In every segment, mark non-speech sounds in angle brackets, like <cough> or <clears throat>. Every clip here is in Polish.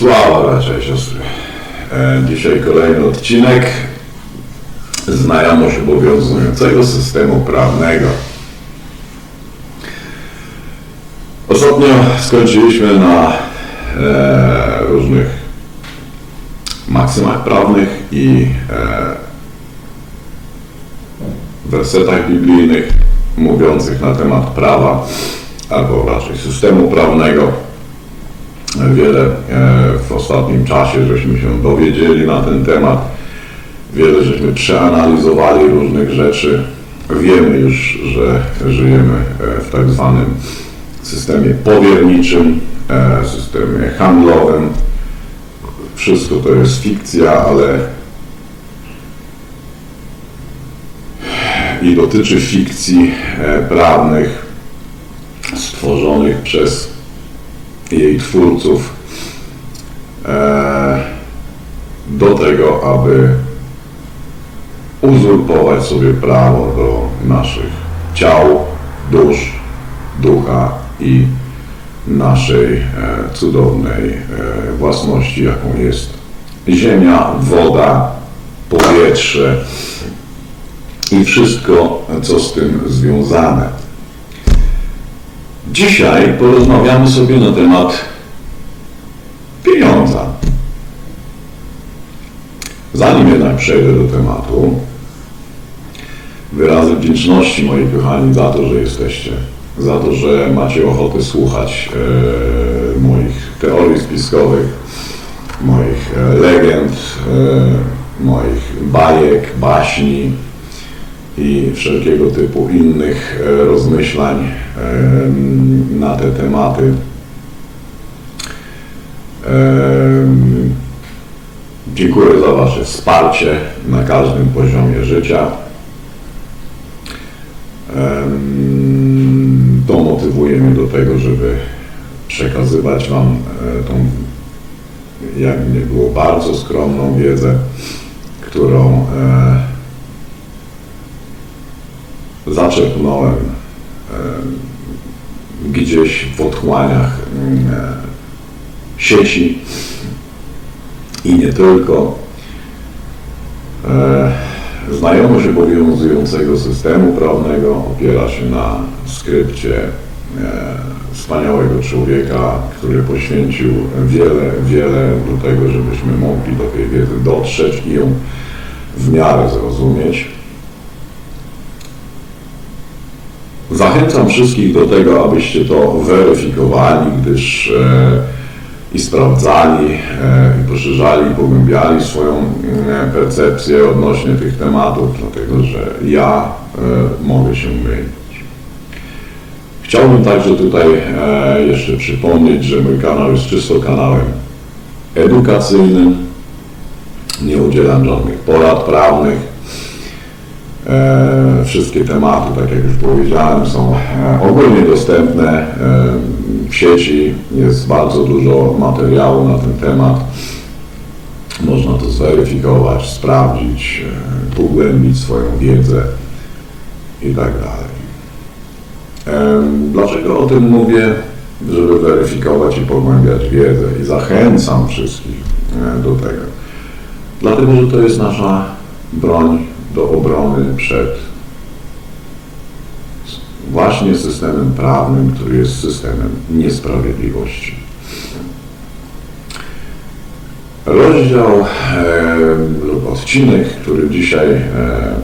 Sława i siostry. E, Dzisiaj kolejny odcinek. Znajomość obowiązującego systemu prawnego. Ostatnio skończyliśmy na e, różnych maksymach prawnych i e, wersetach biblijnych mówiących na temat prawa, albo raczej systemu prawnego. Wiele e, w ostatnim czasie żeśmy się dowiedzieli na ten temat. Wiele żeśmy przeanalizowali różnych rzeczy. Wiemy już, że żyjemy e, w tak zwanym systemie powierniczym, e, systemie handlowym. Wszystko to jest fikcja, ale i dotyczy fikcji prawnych stworzonych przez jej twórców e, do tego, aby uzurpować sobie prawo do naszych ciał, dusz, ducha i naszej e, cudownej e, własności, jaką jest ziemia, woda, powietrze i wszystko, co z tym związane. Dzisiaj porozmawiamy sobie na temat pieniądza. Zanim jednak przejdę do tematu, wyrazy wdzięczności moi kochani za to, że jesteście, za to, że macie ochotę słuchać e, moich teorii spiskowych, moich e, legend, e, moich bajek, baśni, i wszelkiego typu innych e, rozmyślań e, na te tematy. E, dziękuję za Wasze wsparcie na każdym poziomie życia. To motywuje mnie do tego, żeby przekazywać Wam tą, jak nie było, bardzo skromną wiedzę, którą zaczerpnąłem gdzieś w otchłaniach sieci i nie tylko. E, znajomość obowiązującego systemu prawnego opiera się na skrypcie e, wspaniałego człowieka, który poświęcił wiele, wiele do tego, żebyśmy mogli do tej wiedzy dotrzeć i ją w miarę zrozumieć. Zachęcam wszystkich do tego, abyście to weryfikowali, gdyż e, i sprawdzali, e, i poszerzali, i pogłębiali swoją e, percepcję odnośnie tych tematów, dlatego że ja mogę się mylić. Chciałbym także tutaj jeszcze przypomnieć, że mój kanał jest czysto kanałem edukacyjnym. Nie udzielam żadnych porad prawnych. E, wszystkie tematy, tak jak już powiedziałem, są e, ogólnie dostępne e, w sieci. Jest bardzo dużo materiału na ten temat. Można to zweryfikować, sprawdzić, pogłębić swoją wiedzę i tak dalej. Dlaczego o tym mówię? Żeby weryfikować i pogłębiać wiedzę i zachęcam wszystkich do tego. Dlatego, że to jest nasza broń do obrony przed właśnie systemem prawnym, który jest systemem niesprawiedliwości. Rozdział e, lub odcinek, który dzisiaj e,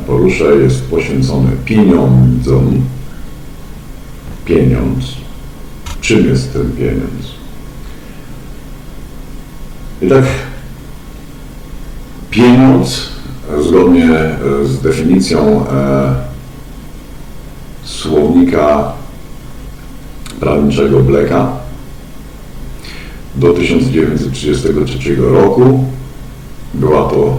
poruszę, jest poświęcony pieniądzom. Pieniądz. Czym jest ten pieniądz? I tak pieniądz zgodnie e, z definicją e, słownika prawniczego Bleka do 1933 roku była to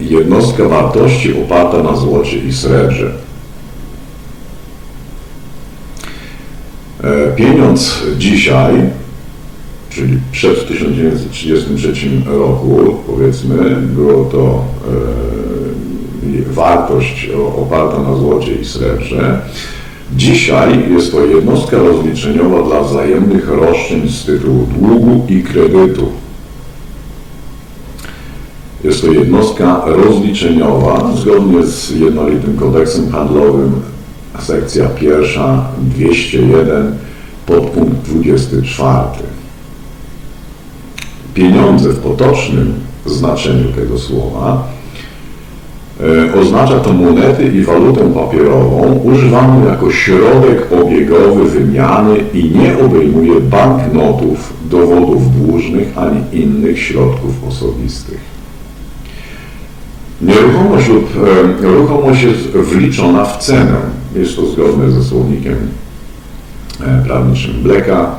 jednostka wartości oparta na złocie i srebrze. E, pieniądz dzisiaj czyli przed 1933 roku, powiedzmy, było to e, wartość oparta na złocie i srebrze, Dzisiaj jest to jednostka rozliczeniowa dla wzajemnych roszczeń z tytułu długu i kredytu. Jest to jednostka rozliczeniowa zgodnie z jednolitym kodeksem handlowym, sekcja pierwsza 201, podpunkt 24. Pieniądze w potocznym znaczeniu tego słowa e, oznacza to monety i walutę papierową używaną jako środek obiegowy wymiany i nie obejmuje banknotów, dowodów dłużnych ani innych środków osobistych. Nieruchomość lub e, ruchomość jest wliczona w cenę. Jest to zgodne ze słownikiem e, prawniczym Bleka,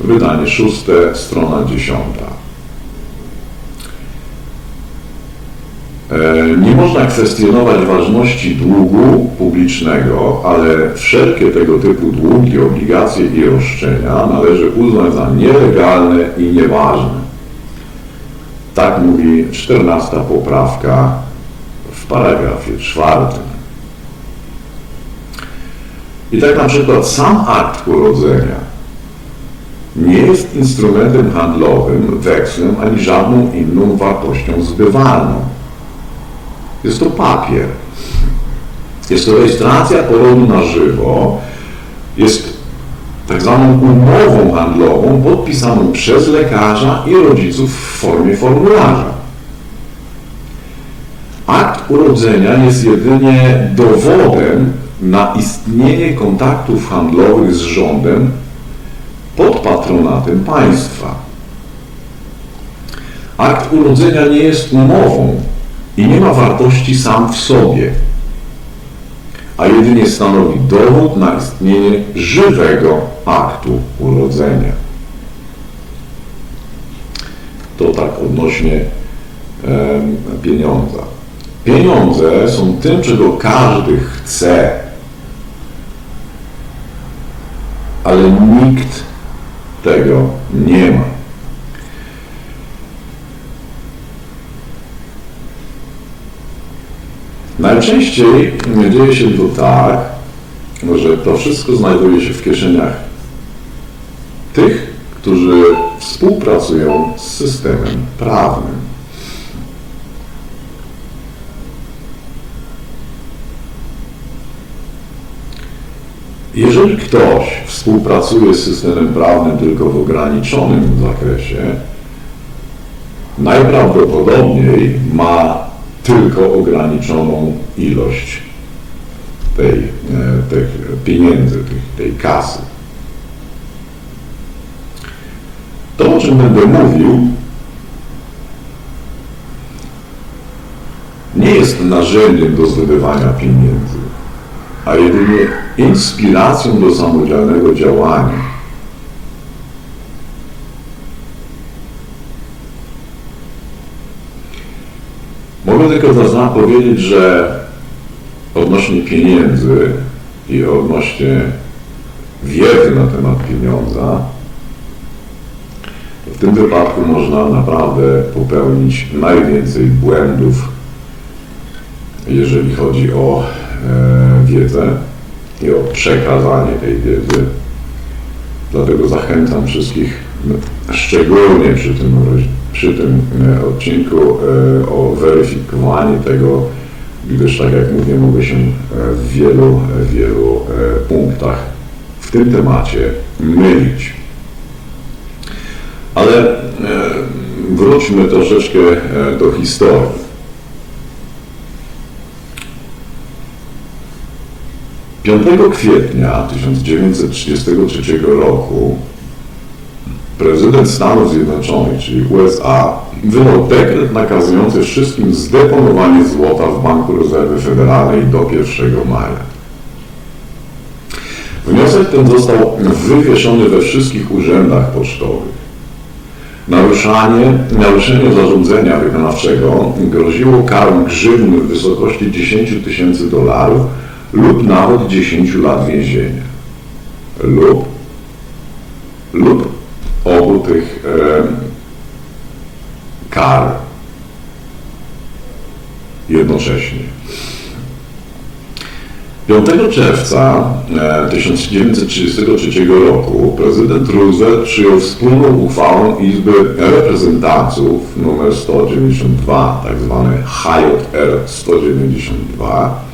wydanie szóste, strona dziesiąta. Nie można kwestionować ważności długu publicznego, ale wszelkie tego typu długi, obligacje i roszczenia należy uznać za nielegalne i nieważne. Tak mówi 14 poprawka w paragrafie czwartym. I tak na przykład sam akt urodzenia nie jest instrumentem handlowym, wekslem ani żadną inną wartością zbywalną. Jest to papier. Jest to rejestracja porodu na żywo. Jest tak zwaną umową handlową podpisaną przez lekarza i rodziców w formie formularza. Akt urodzenia jest jedynie dowodem na istnienie kontaktów handlowych z rządem pod patronatem państwa. Akt urodzenia nie jest umową i nie ma wartości sam w sobie, a jedynie stanowi dowód na istnienie żywego aktu urodzenia. To tak odnośnie pieniądza. Pieniądze są tym, czego każdy chce, ale nikt tego nie ma. Najczęściej dzieje się to tak, że to wszystko znajduje się w kieszeniach tych, którzy współpracują z systemem prawnym. Jeżeli ktoś współpracuje z systemem prawnym tylko w ograniczonym zakresie, najprawdopodobniej ma tylko ograniczoną ilość tej, e, tych pieniędzy, tej, kasy. To, o czym będę mówił, nie jest narzędziem do zdobywania pieniędzy, a jedynie inspiracją do samodzielnego działania. Mogę tylko za powiedzieć, że odnośnie pieniędzy i odnośnie wiedzy na temat pieniądza, w tym wypadku można naprawdę popełnić najwięcej błędów, jeżeli chodzi o e, wiedzę i o przekazanie tej wiedzy. Dlatego zachęcam wszystkich, no, szczególnie przy tym, przy tym e, odcinku, e, o weryfikowanie tego, gdyż tak jak mówię, mogę się e, w wielu, wielu punktach w tym temacie mylić. Ale wróćmy troszeczkę do historii. 5 kwietnia 1933 roku prezydent Stanów Zjednoczonych, czyli USA, wydał dekret nakazujący wszystkim zdeponowanie złota w Banku Rezerwy Federalnej do 1 maja. Wniosek ten został wywieszony we wszystkich urzędach pocztowych. Naruszanie, naruszenie zarządzenia wykonawczego groziło karą grzywny w wysokości 10 tysięcy dolarów lub nawet 10 lat więzienia lub, lub tych kar jednocześnie. 5 czerwca 1933 e, roku prezydent Roosevelt przyjął wspólną uchwałę Izby Reprezentantów nr 192, tzw. HJR 192,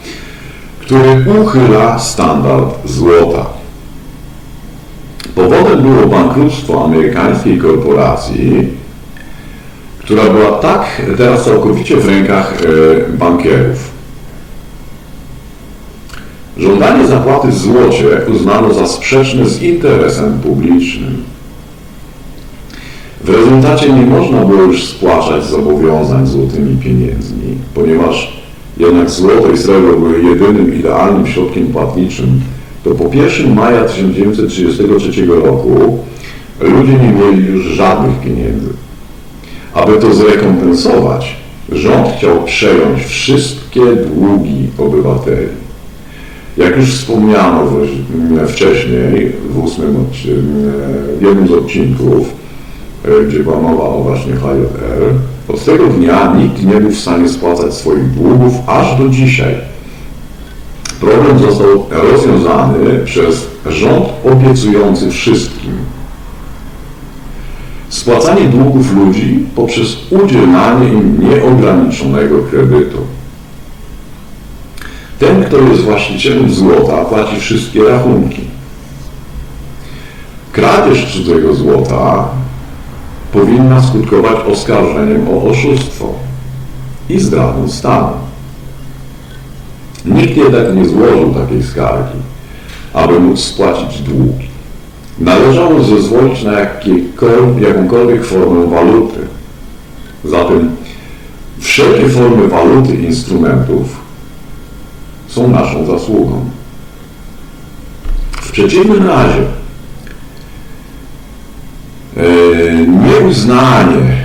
który uchyla standard złota. Powodem było bankructwo amerykańskiej korporacji, która była tak teraz całkowicie w rękach e, bankierów. Żądanie zapłaty w złocie uznano za sprzeczne z interesem publicznym. W rezultacie nie można było już spłaszać zobowiązań złotymi pieniędzmi, ponieważ jednak złoto i srebro były jedynym idealnym środkiem płatniczym, to po 1 maja 1933 roku ludzie nie mieli już żadnych pieniędzy. Aby to zrekompensować, rząd chciał przejąć wszystkie długi obywateli. Jak już wspomniano wcześniej w, ósmym, w jednym z odcinków, e, gdzie była mowa o właśnie HJR, od tego dnia nikt nie był w stanie spłacać swoich długów aż do dzisiaj. Problem został rozwiązany przez rząd obiecujący wszystkim spłacanie długów ludzi poprzez udzielanie im nieograniczonego kredytu. Ten, kto jest właścicielem złota, płaci wszystkie rachunki. Kradzież cudzego złota powinna skutkować oskarżeniem o oszustwo i zdradą stanu. Nikt jednak nie złożył takiej skargi, aby móc spłacić długi. Należało zezwolić na jakąkolwiek formę waluty. Zatem wszelkie formy waluty instrumentów są naszą zasługą. W przeciwnym razie e, nieuznanie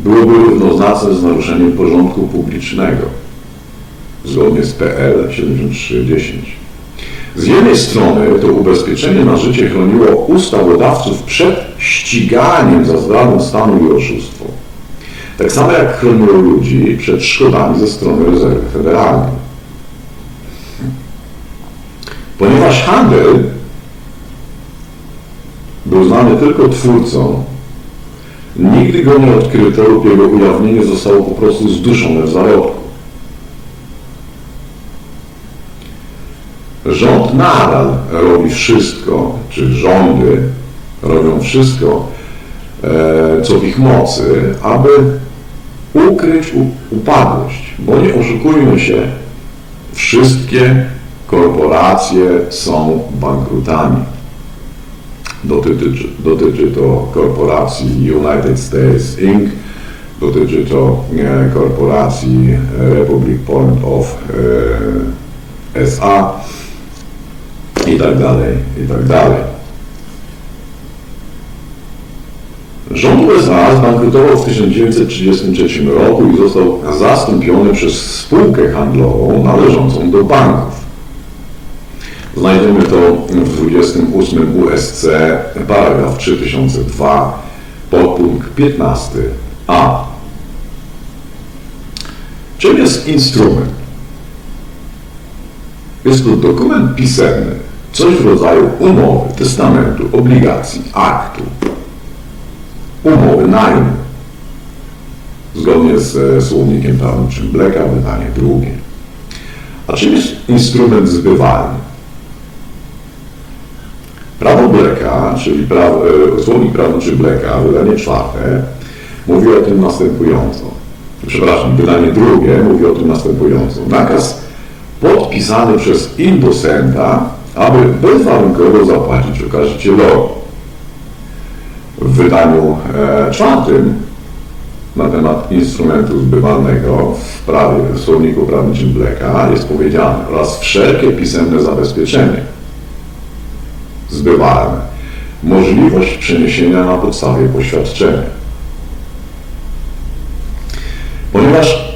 byłoby równoznaczne z naruszeniem porządku publicznego zgodnie z PL 7310. Z jednej strony to ubezpieczenie na życie chroniło ustawodawców przed ściganiem za zdradę stanu i oszustwo. Tak samo jak chroniło ludzi przed szkodami ze strony rezerwy federalnej. Ponieważ handel był znany tylko twórcą, nigdy go nie odkryto lub jego ujawnienie zostało po prostu zduszone w zarobku. Rząd nadal robi wszystko, czy rządy robią wszystko, e, co w ich mocy, aby ukryć upadłość. Bo nie oszukujmy się, wszystkie korporacje są bankrutami. Dotyczy, dotyczy to korporacji United States Inc., dotyczy to e, korporacji Republic Point of e, SA, i tak dalej, i tak dalej. Rząd USA zbankrutował w 1933 roku i został zastąpiony przez spółkę handlową należącą do banków. Znajdziemy to w 28 USC, paragraf 3002, podpunkt 15a. Czym jest instrument? Jest to dokument pisemny, coś w rodzaju umowy, testamentu, obligacji, aktu, umowy najmu, zgodnie z słownikiem prawniczym Bleka, wydanie drugie. A czym jest instrument zbywalny? Prawo Bleka, czyli prawo, e, słownik prawniczy Bleka, wydanie czwarte, mówi o tym następująco. Przepraszam, wydanie drugie mówi o tym następująco. Nakaz podpisany przez indusenta aby bezwarunkowo zapłacić okazicielowi. W wydaniu e, czwartym na temat instrumentu zbywalnego w, prawie, w słowniku prawniczym Bleka jest powiedziane oraz wszelkie pisemne zabezpieczenie zbywalne, możliwość przeniesienia na podstawie poświadczenia. Ponieważ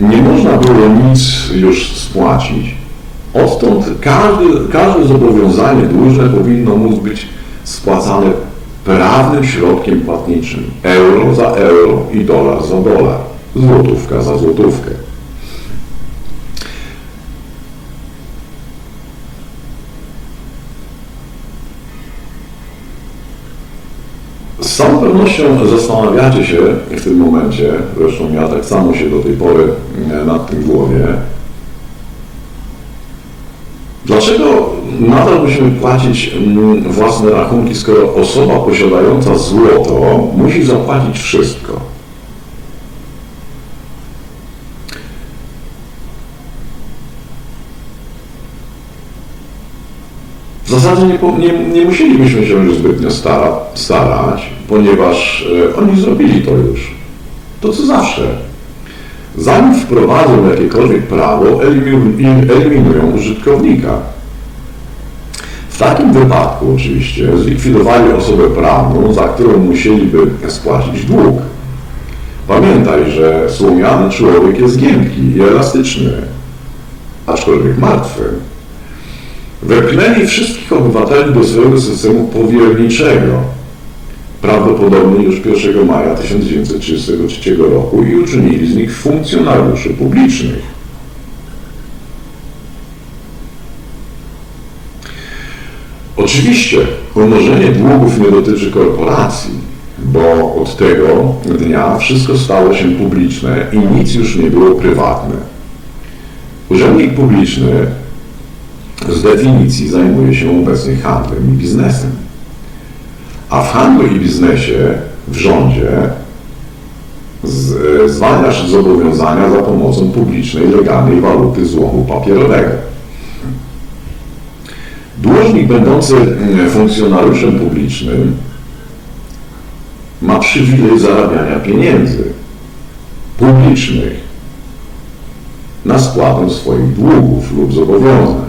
nie można było nic już spłacić, Odtąd każde, każde zobowiązanie dłużne powinno móc być spłacane prawnym środkiem płatniczym. Euro za euro i dolar za dolar. Złotówka za złotówkę. Z całą pewnością zastanawiacie się w tym momencie, zresztą ja tak samo się do tej pory mm, nad tym głowie, dlaczego nadal musimy płacić mm, własne rachunki, skoro osoba posiadająca złoto musi zapłacić wszystko? W zasadzie nie, nie, nie musielibyśmy się już zbytnio stara, starać, ponieważ e, oni zrobili to już. To co zawsze. Zanim wprowadzą jakiekolwiek prawo, eliminują użytkownika. W takim wypadku oczywiście zlikwidowali osobę prawną, za którą musieliby spłacić dług. Pamiętaj, że słomiany człowiek jest giętki i elastyczny, aczkolwiek martwy. Wepchnęli wszystkich obywateli do swojego systemu powierniczego, prawdopodobnie już 1 maja 1933 roku i uczynili z nich funkcjonariuszy publicznych. Oczywiście umorzenie długów nie dotyczy korporacji, bo od tego dnia wszystko stało się publiczne i nic już nie było prywatne. Urzędnik publiczny z definicji zajmuje się obecnie handlem i biznesem. A w handlu i biznesie w rządzie zwalniasz zobowiązania za pomocą publicznej, legalnej waluty złomu papierowego. Dłużnik będący mm, funkcjonariuszem publicznym ma przywilej zarabiania pieniędzy publicznych na spłatę swoich długów lub zobowiązań.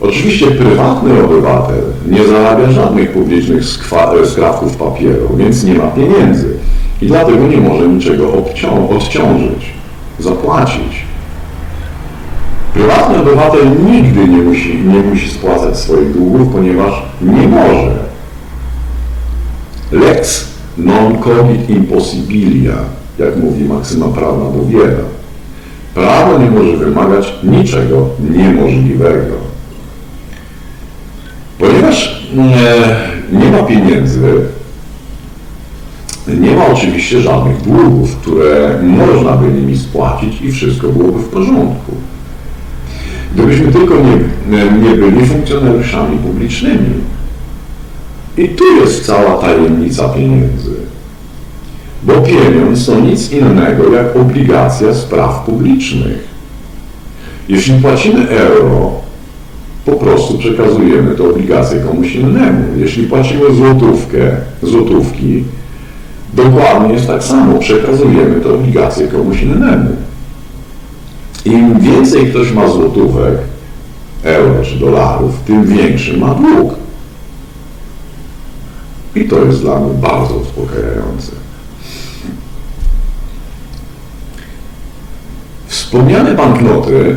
Oczywiście prywatny obywatel nie zarabia żadnych publicznych skrawków papieru, więc nie ma pieniędzy i dlatego nie może niczego odciążyć, zapłacić. Prywatny obywatel nigdy nie musi, nie musi spłacać swoich długów, ponieważ nie może. Lex non cogit impossibilia, jak mówi maksyma prawna Bowiera. Prawo nie może wymagać niczego niemożliwego. Nie ma pieniędzy, nie ma oczywiście żadnych długów, które można by nimi spłacić i wszystko byłoby w porządku. Gdybyśmy tylko nie, nie byli funkcjonariuszami publicznymi. I tu jest cała tajemnica pieniędzy. Bo pieniądz to nic innego jak obligacja spraw publicznych. Jeśli płacimy euro, po prostu przekazujemy tę obligację komuś innemu. Jeśli płacimy złotówkę, złotówki, dokładnie jest tak samo, przekazujemy tę obligację komuś innemu. Im więcej ktoś ma złotówek, euro czy dolarów, tym większy ma dług. I to jest dla mnie bardzo uspokajające. Wspomniane banknoty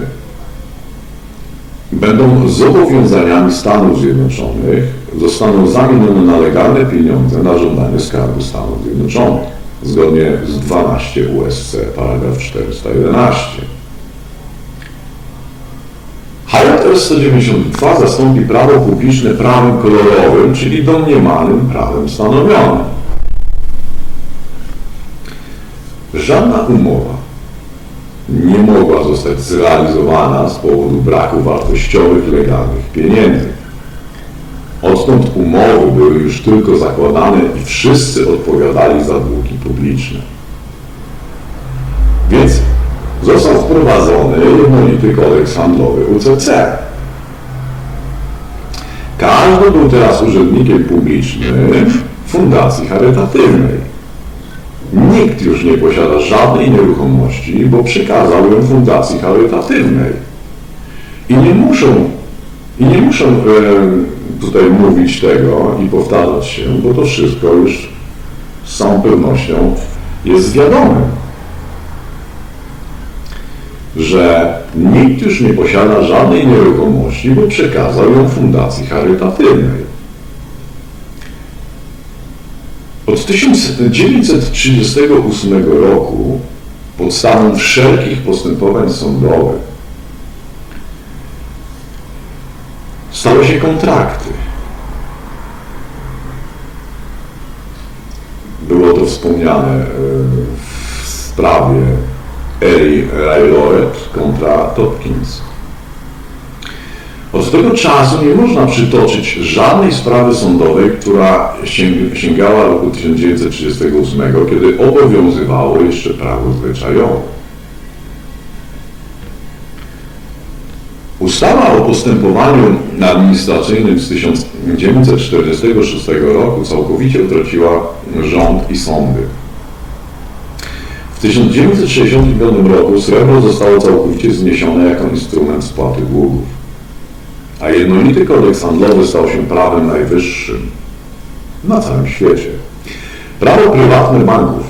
będą zobowiązaniami Stanów Zjednoczonych, zostaną zamienione na legalne pieniądze na żądanie Skarbu Stanów Zjednoczonych, zgodnie z 12 USC, paragraf 411. HJR 192 zastąpi prawo publiczne prawem kolorowym, czyli domniemanym prawem stanowionym. Żadna umowa nie mogła zostać zrealizowana z powodu braku wartościowych, legalnych pieniędzy. Odtąd umowy były już tylko zakładane i wszyscy odpowiadali za długi publiczne. Więc został wprowadzony jednolity kodeks handlowy UCC. Każdy był teraz urzędnikiem publicznym fundacji charytatywnej. Nikt już nie posiada żadnej nieruchomości, bo przekazał ją fundacji charytatywnej. I nie muszą, i nie muszą e, tutaj mówić tego i powtarzać się, bo to wszystko już z całą pewnością jest wiadome że nikt już nie posiada żadnej nieruchomości, bo przekazał ją fundacji charytatywnej. Od 1938 roku podstawą wszelkich postępowań sądowych stały się kontrakty. Było to wspomniane e, w sprawie Eri Railoet kontra Topkins. Od tego czasu nie można przytoczyć żadnej sprawy sądowej, która sięgała roku 1938, kiedy obowiązywało jeszcze prawo zwyczajowe. Ustawa o postępowaniu administracyjnym z 1946 roku całkowicie utraciła rząd i sądy. W 1965 roku srebro zostało całkowicie zniesione jako instrument spłaty długów, a jednolity kodeks handlowy stał się prawem najwyższym na całym świecie. Prawo prywatne banków,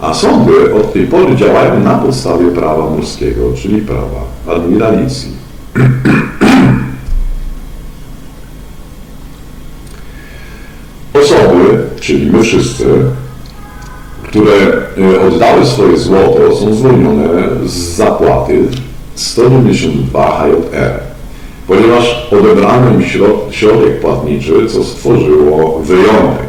a sądy od tej pory działają na podstawie prawa morskiego, czyli prawa admiralicji. <clears throat> Osoby, czyli my wszyscy, które e, oddały swoje złoto, są zwolnione z zapłaty 192 HJR, ponieważ odebrano im środek płatniczy, co stworzyło wyjątek.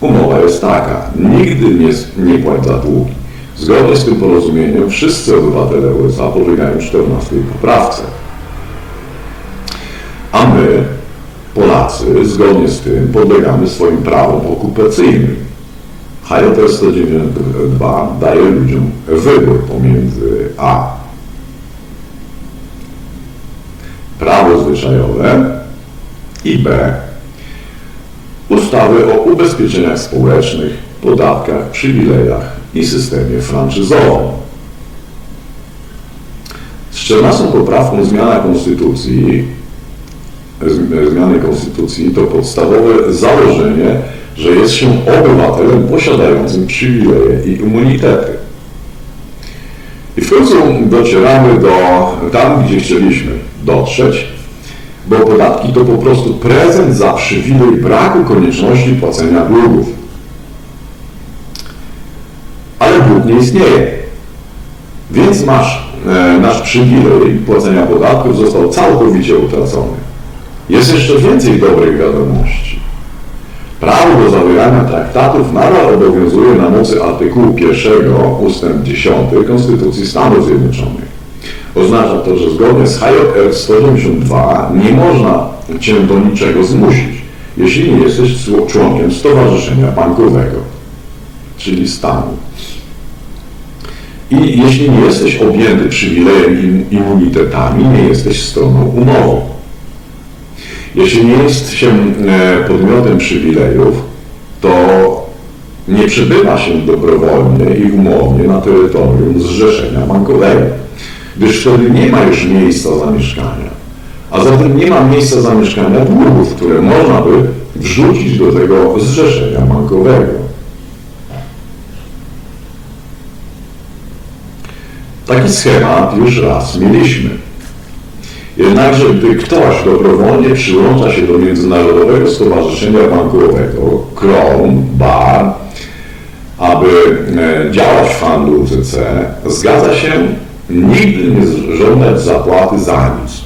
Umowa jest taka, nigdy nie, nie płać za długi. Zgodnie z tym porozumieniem wszyscy obywatele USA podlegają 14 poprawce. A my, Polacy, zgodnie z tym podlegamy swoim prawom okupacyjnym. HJT 192 daje ludziom wybór pomiędzy A. Prawo zwyczajowe i B. Ustawy o ubezpieczeniach społecznych, podatkach, przywilejach i systemie franczyzowym. Z 14 poprawką zmiana konstytucji, zmiany konstytucji to podstawowe założenie, że jest się obywatelem posiadającym przywileje i immunitety. I w końcu docieramy do tam, gdzie chcieliśmy dotrzeć, bo podatki to po prostu prezent za przywilej braku konieczności płacenia długów ale Bóg nie istnieje. Więc masz, e, nasz przywilej płacenia podatków został całkowicie utracony. Jest jeszcze więcej dobrych wiadomości. Prawo do zawierania traktatów nadal obowiązuje na mocy artykułu 1 ustęp 10 Konstytucji Stanów Zjednoczonych. Oznacza to, że zgodnie z HJR 182 nie można Cię do niczego zmusić, jeśli nie jesteś członkiem Stowarzyszenia Bankowego, czyli stanu. I jeśli nie jesteś objęty przywilejem i immunitetami, nie jesteś stroną umowy. Jeśli nie jest się e, podmiotem przywilejów, to nie przebywa się dobrowolnie i umownie na terytorium zrzeszenia bankowego, gdyż wtedy nie ma już miejsca zamieszkania. A zatem nie ma miejsca zamieszkania długów, które można by wrzucić do tego zrzeszenia bankowego. Taki schemat już raz mieliśmy. Jednakże gdy ktoś dobrowolnie przyłącza się do Międzynarodowego Stowarzyszenia Bankowego, KRON, BAR, aby e, działać w handlu UCC, zgadza się nigdy nie żądać zapłaty za nic.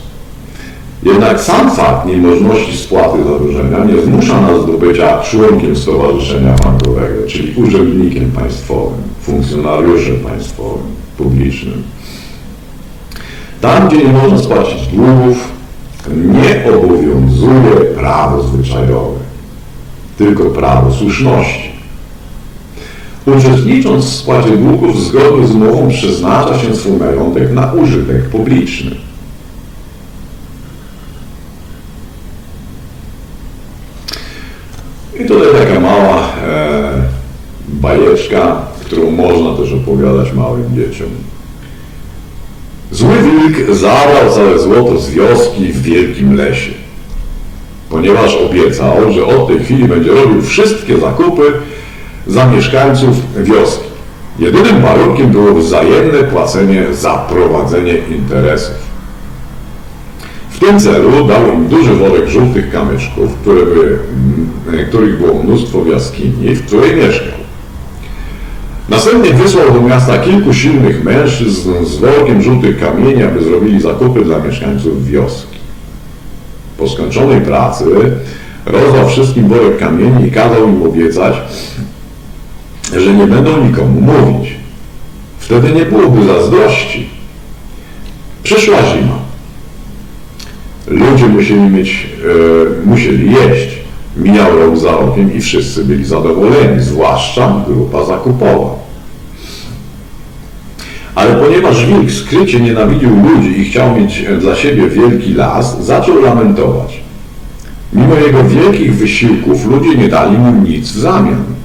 Jednak sam fakt niemożności spłaty zadłużenia nie zmusza nas do bycia członkiem Stowarzyszenia Bankowego, czyli urzędnikiem państwowym, funkcjonariuszem państwowym publicznym. Tam, gdzie nie można spłacić długów, nie obowiązuje prawo zwyczajowe, tylko prawo słuszności. Uczestnicząc w spłacie długów zgodnie z umową przeznacza się swój majątek na użytek publiczny. I tutaj taka mała e, bajeczka którą można też opowiadać małym dzieciom. Zły wilk zabrał całe złoto z wioski w wielkim lesie, ponieważ obiecał, że od tej chwili będzie robił wszystkie zakupy za mieszkańców wioski. Jedynym warunkiem było wzajemne płacenie za prowadzenie interesów. W tym celu dał im duży worek żółtych kamyczków, które były, których było mnóstwo w jaskini, w której mieszkał. Następnie wysłał do miasta kilku silnych mężczyzn z workiem żółtych kamieni, aby zrobili zakupy dla mieszkańców wioski. Po skończonej pracy rozdał wszystkim worek kamieni i kazał im obiecać, że nie będą nikomu mówić. Wtedy nie byłoby zazdrości. Przyszła zima. Ludzie musieli mieć, e, musieli jeść. Mijał rok za rokiem i wszyscy byli zadowoleni, zwłaszcza grupa zakupowa. Ale ponieważ wilk skrycie nienawidził ludzi i chciał mieć dla siebie wielki las, zaczął lamentować. Mimo jego wielkich wysiłków ludzie nie dali mu nic w zamian.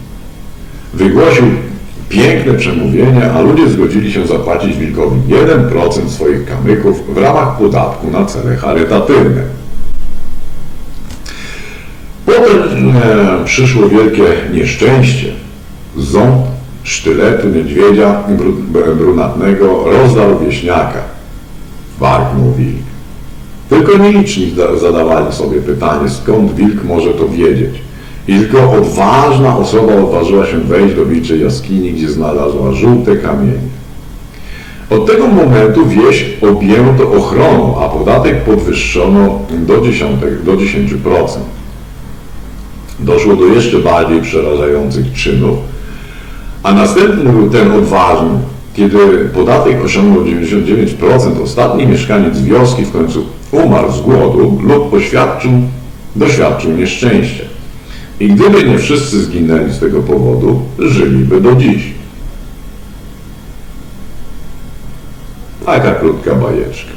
Wygłosił piękne przemówienie, a ludzie zgodzili się zapłacić wilkowi 1% swoich kamyków w ramach podatku na cele charytatywne. Potem e, przyszło wielkie nieszczęście. Ząb sztyletu niedźwiedzia brunatnego rozdarł wieśniaka. Warknął wilk. Tylko nieliczni zadawali sobie pytanie, skąd wilk może to wiedzieć. I tylko odważna osoba odważyła się wejść do wilczej jaskini, gdzie znalazła żółte kamienie. Od tego momentu wieś objęto ochroną, a podatek podwyższono do 10%. Do 10%. Doszło do jeszcze bardziej przerażających czynów, a następny był ten odważny, kiedy podatek osiągnął 99%, ostatni mieszkaniec wioski w końcu umarł z głodu lub doświadczył nieszczęścia. I gdyby nie wszyscy zginęli z tego powodu, żyliby do dziś. Taka krótka bajeczka.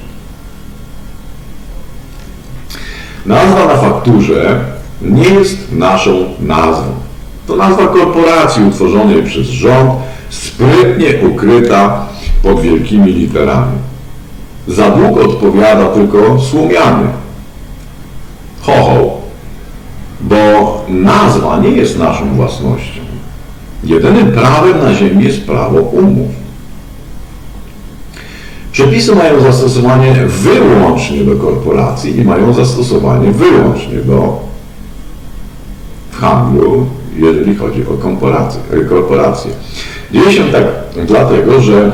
Nazwa na fakturze nie jest naszą nazwą. To nazwa korporacji utworzonej przez rząd, sprytnie ukryta pod wielkimi literami. Za dług odpowiada tylko słomiany. Ho, bo nazwa nie jest naszą własnością. Jedynym prawem na ziemi jest prawo umów. Przepisy mają zastosowanie wyłącznie do korporacji i mają zastosowanie wyłącznie do handlu, jeżeli chodzi o korporacje. Dzieje się tak dlatego, że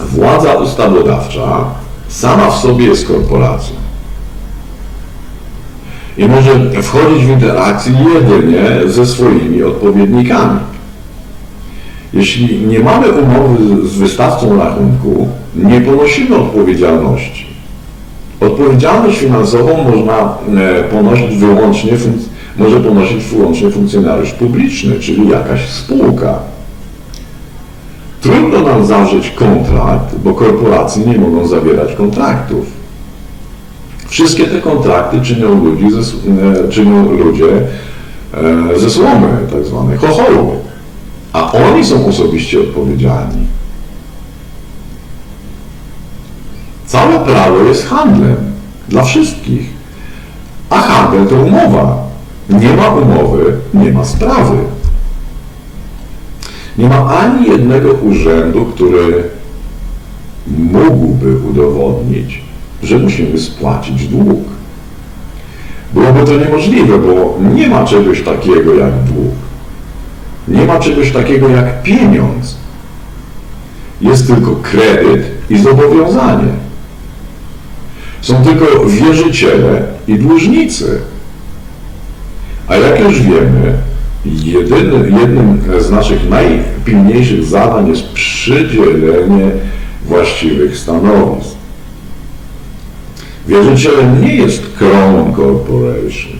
władza ustawodawcza sama w sobie jest korporacją i może wchodzić w interakcję jedynie ze swoimi odpowiednikami. Jeśli nie mamy umowy z wystawcą rachunku, nie ponosimy odpowiedzialności. Odpowiedzialność finansową można e, ponosić wyłącznie, może ponosić wyłącznie funkcjonariusz publiczny, czyli jakaś spółka. Trudno nam zawrzeć kontrakt, bo korporacje nie mogą zawierać kontraktów. Wszystkie te kontrakty czynią, ludzi ze, e, czynią ludzie e, ze słomy, tak zwane chochoły. A oni są osobiście odpowiedzialni. Całe prawo jest handlem dla wszystkich. A handel to umowa. Nie ma umowy, nie ma sprawy. Nie ma ani jednego urzędu, który mógłby udowodnić, że musimy spłacić dług. Byłoby to niemożliwe, bo nie ma czegoś takiego jak dług. Nie ma czegoś takiego jak pieniądz. Jest tylko kredyt i zobowiązanie. Są tylko wierzyciele i dłużnicy. A jak już wiemy, jedyny, jednym z naszych najpilniejszych zadań jest przydzielenie właściwych stanowisk. Wierzycielem nie jest Crown Corporation.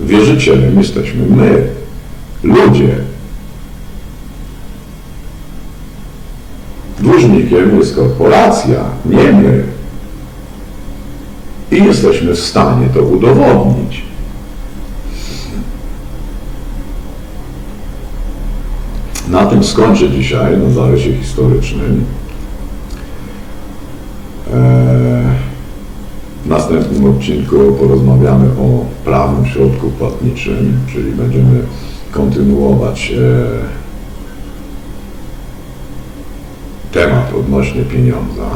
Wierzycielem jesteśmy my, ludzie. Dłużnikiem jest korporacja, nie my. I jesteśmy w stanie to udowodnić. Na tym skończę dzisiaj, na zarysie historycznym. Eee, w następnym odcinku porozmawiamy o prawnym środku płatniczym, czyli będziemy kontynuować e, temat odnośnie pieniądza.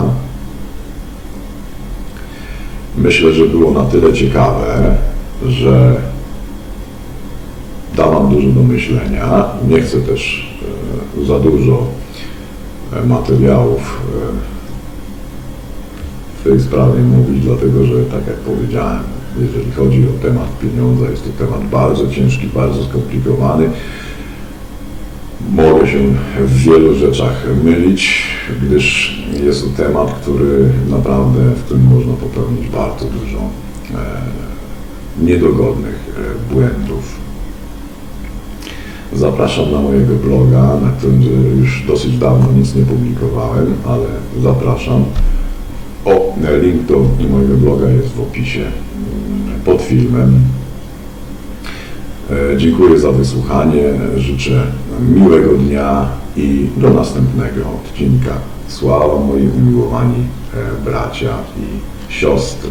Myślę, że było na tyle ciekawe, że da Wam dużo do myślenia. Nie chcę też e, za dużo e, materiałów w tej sprawie mówić, dlatego że tak jak powiedziałem, jeżeli chodzi o temat pieniądza, jest to temat bardzo ciężki, bardzo skomplikowany Mogę się w wielu rzeczach mylić, gdyż jest to temat, który naprawdę, w którym można popełnić bardzo dużo e, niedogodnych e, błędów. Zapraszam na mojego bloga, na którym już dosyć dawno nic nie publikowałem, ale zapraszam. O, link do mojego bloga jest w opisie pod filmem. E, Dziękuję za wysłuchanie. Życzę miłego dnia i do następnego odcinka. Sława moi umiłowani e, bracia i siostry.